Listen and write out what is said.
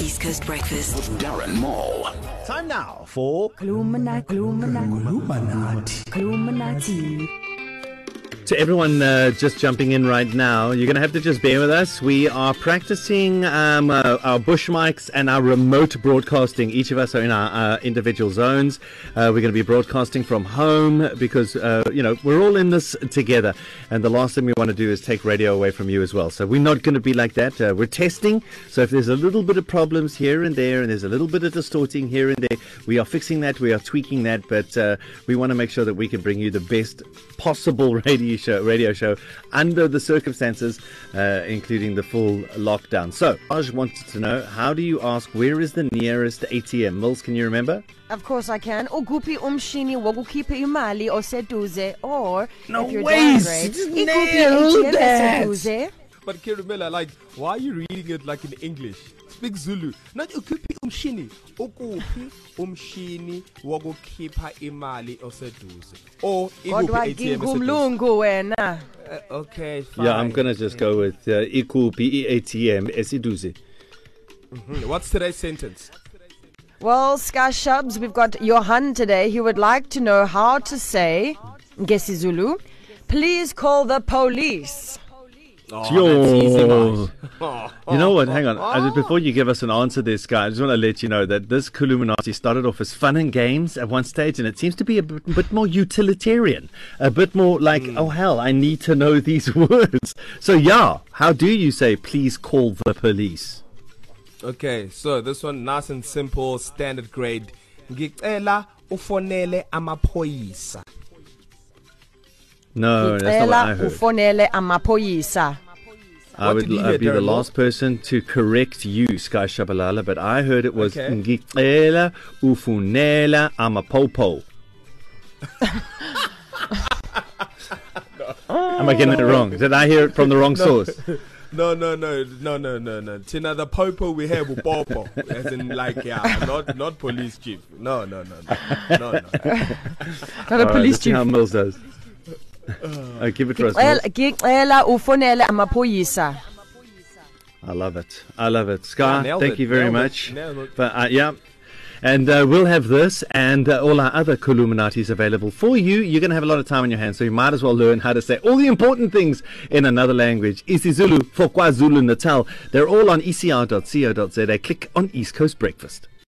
East Coast Breakfast. Darren Mall. Time now for Illuminati, Illuminati, Illuminati. To everyone uh, just jumping in right now, you're going to have to just bear with us. We are practicing um, uh, our bush mics and our remote broadcasting. Each of us are in our uh, individual zones. Uh, we're going to be broadcasting from home because, uh, you know, we're all in this together. And the last thing we want to do is take radio away from you as well. So we're not going to be like that. Uh, we're testing. So if there's a little bit of problems here and there and there's a little bit of distorting here and there, we are fixing that. We are tweaking that. But we want to make sure that we can bring you the best possible radio show, radio show under the circumstances, uh, including the full lockdown. So, Raj wanted to know how do you ask where is the nearest ATM? Mills, can you remember? Of course I can. Ukuphi umshini wokukhipha imali oseduze or No if you're ways! downgrade, Just ikuphi nailed ATM that. eseduze. But Kirumela, like, why are you reading it like in English? Speak Zulu. Not ukuphi umshini. Ukuphi umshini wokukhipha imali oseduze. Or ikuphi ATM ngingumlungu wena. Uh, okay, fine. Yeah, I'm going to just go with uh, Iku PEATM Esiduze. Hmm, What's today's sentence? Well, Sky Shubs, we've got Johan today. He would like to know how to say, Ngesi Zulu, please call the police. Oh, mate. You know what? Hang on. I just, before you give us an answer, this guy, I just want to let you know that this Kuluminati started off as fun and games at one stage, and it seems to be a bit, bit more utilitarian, a bit more like, oh hell, I need to know these words. So yeah, how do you say, please call the police? Okay, so this one nice and simple, standard grade. Ngicela ufonele amaphoyisa. No, that's not what I heard. ufonele amaphoyisa. I What would did you I'd hear, be the Darren Moore? last person to correct you, Sky Shabalala, but I heard it was Okay. ngicela ufunela amapopo. Am I getting it wrong? Did I hear it from the wrong source? No, no, no, no, no, no, no. Tina, the popo we have with popo, as in like yeah, not not police chief. No, no, no, no, no, no. Not a All right, police let's see chief. how Mills does. Uh, give it for us. Ngicela ufonele amaphoyisa. I love it. I love it. Sky, Yeah, thank it, you very nailed much. it. But uh, yeah. And uh, we'll have this and uh, all our other Kuluminatis available for you. You're going to have a lot of time on your hands, so you might as well learn how to say all the important things in another language. isiZulu for KwaZulu Natal. They're all on ecr.co.za. Click on East Coast Breakfast.